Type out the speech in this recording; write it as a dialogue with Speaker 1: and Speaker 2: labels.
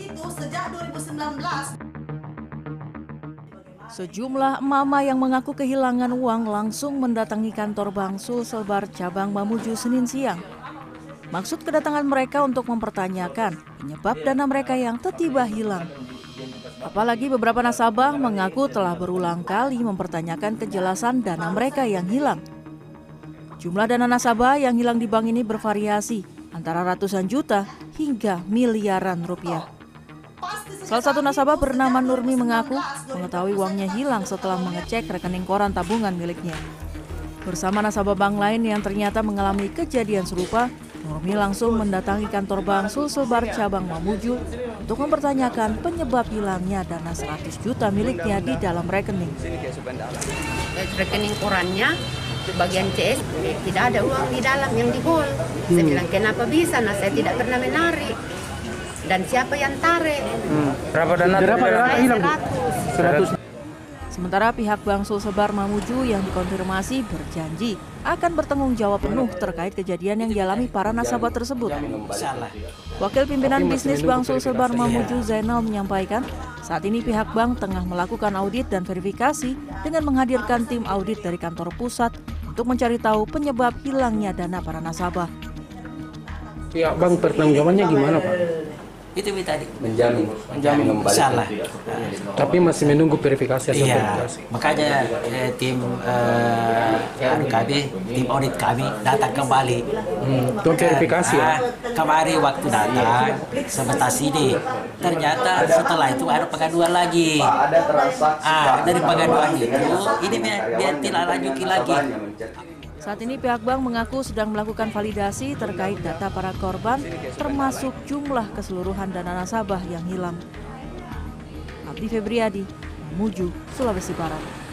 Speaker 1: Itu sejak 2019
Speaker 2: Sejumlah mama yang mengaku kehilangan uang langsung mendatangi kantor Bank Sulselbar cabang Mamuju Senin siang. Maksud kedatangan mereka untuk mempertanyakan penyebab dana mereka yang tiba hilang. Apalagi beberapa nasabah mengaku telah berulang kali mempertanyakan kejelasan dana mereka yang hilang. Jumlah dana nasabah yang hilang di bank ini bervariasi antara ratusan juta hingga miliaran rupiah. Salah satu nasabah bernama Nurmi mengaku mengetahui uangnya hilang setelah mengecek rekening koran tabungan miliknya. Bersama nasabah bank lain yang ternyata mengalami kejadian serupa, Nurmi langsung mendatangi kantor bank Sulselbar cabang Mamuju untuk mempertanyakan penyebab hilangnya dana 100 juta miliknya di dalam rekening.
Speaker 3: rekening korannya bagian CS tidak ada uang di dalam yang di hol. Saya bilang kenapa bisa? Nah saya tidak pernah menarik. Dan siapa yang tarik?
Speaker 4: Berapa dana?
Speaker 5: Berapa dana hilang? Bu?
Speaker 3: 100.
Speaker 5: 100.
Speaker 2: Sementara pihak Bank Sulselbar Mamuju yang dikonfirmasi berjanji akan bertanggung jawab penuh terkait kejadian yang dialami para nasabah tersebut. Wakil pimpinan bisnis Bank Sulselbar Mamuju Zainal menyampaikan, saat ini pihak bank tengah melakukan audit dan verifikasi dengan menghadirkan tim audit dari kantor pusat untuk mencari tahu penyebab hilangnya dana para nasabah.
Speaker 5: Pihak bank bertanggung jawabnya gimana Pak?
Speaker 6: Itu tadi.
Speaker 4: Menjamin.
Speaker 6: menjamin salah.
Speaker 5: Tapi masih menunggu verifikasi hasil
Speaker 6: iya.
Speaker 5: verifikasi.
Speaker 6: makanya eh, tim eh, anu kami tim audit kami datang kembali.
Speaker 5: Hmm, untuk verifikasi
Speaker 6: Ah,
Speaker 5: ya.
Speaker 6: kemarin waktu datang sebentar sini. Ternyata setelah itu ada pengaduan lagi.
Speaker 4: Ada transaksi.
Speaker 6: ah dari pengaduan itu ini biar, biar tidak lanjuti lagi
Speaker 2: Saat ini pihak bank mengaku sedang melakukan validasi terkait data para korban termasuk jumlah keseluruhan dana nasabah yang hilang. Abdi Febriadi, Muju, Sulawesi Barat.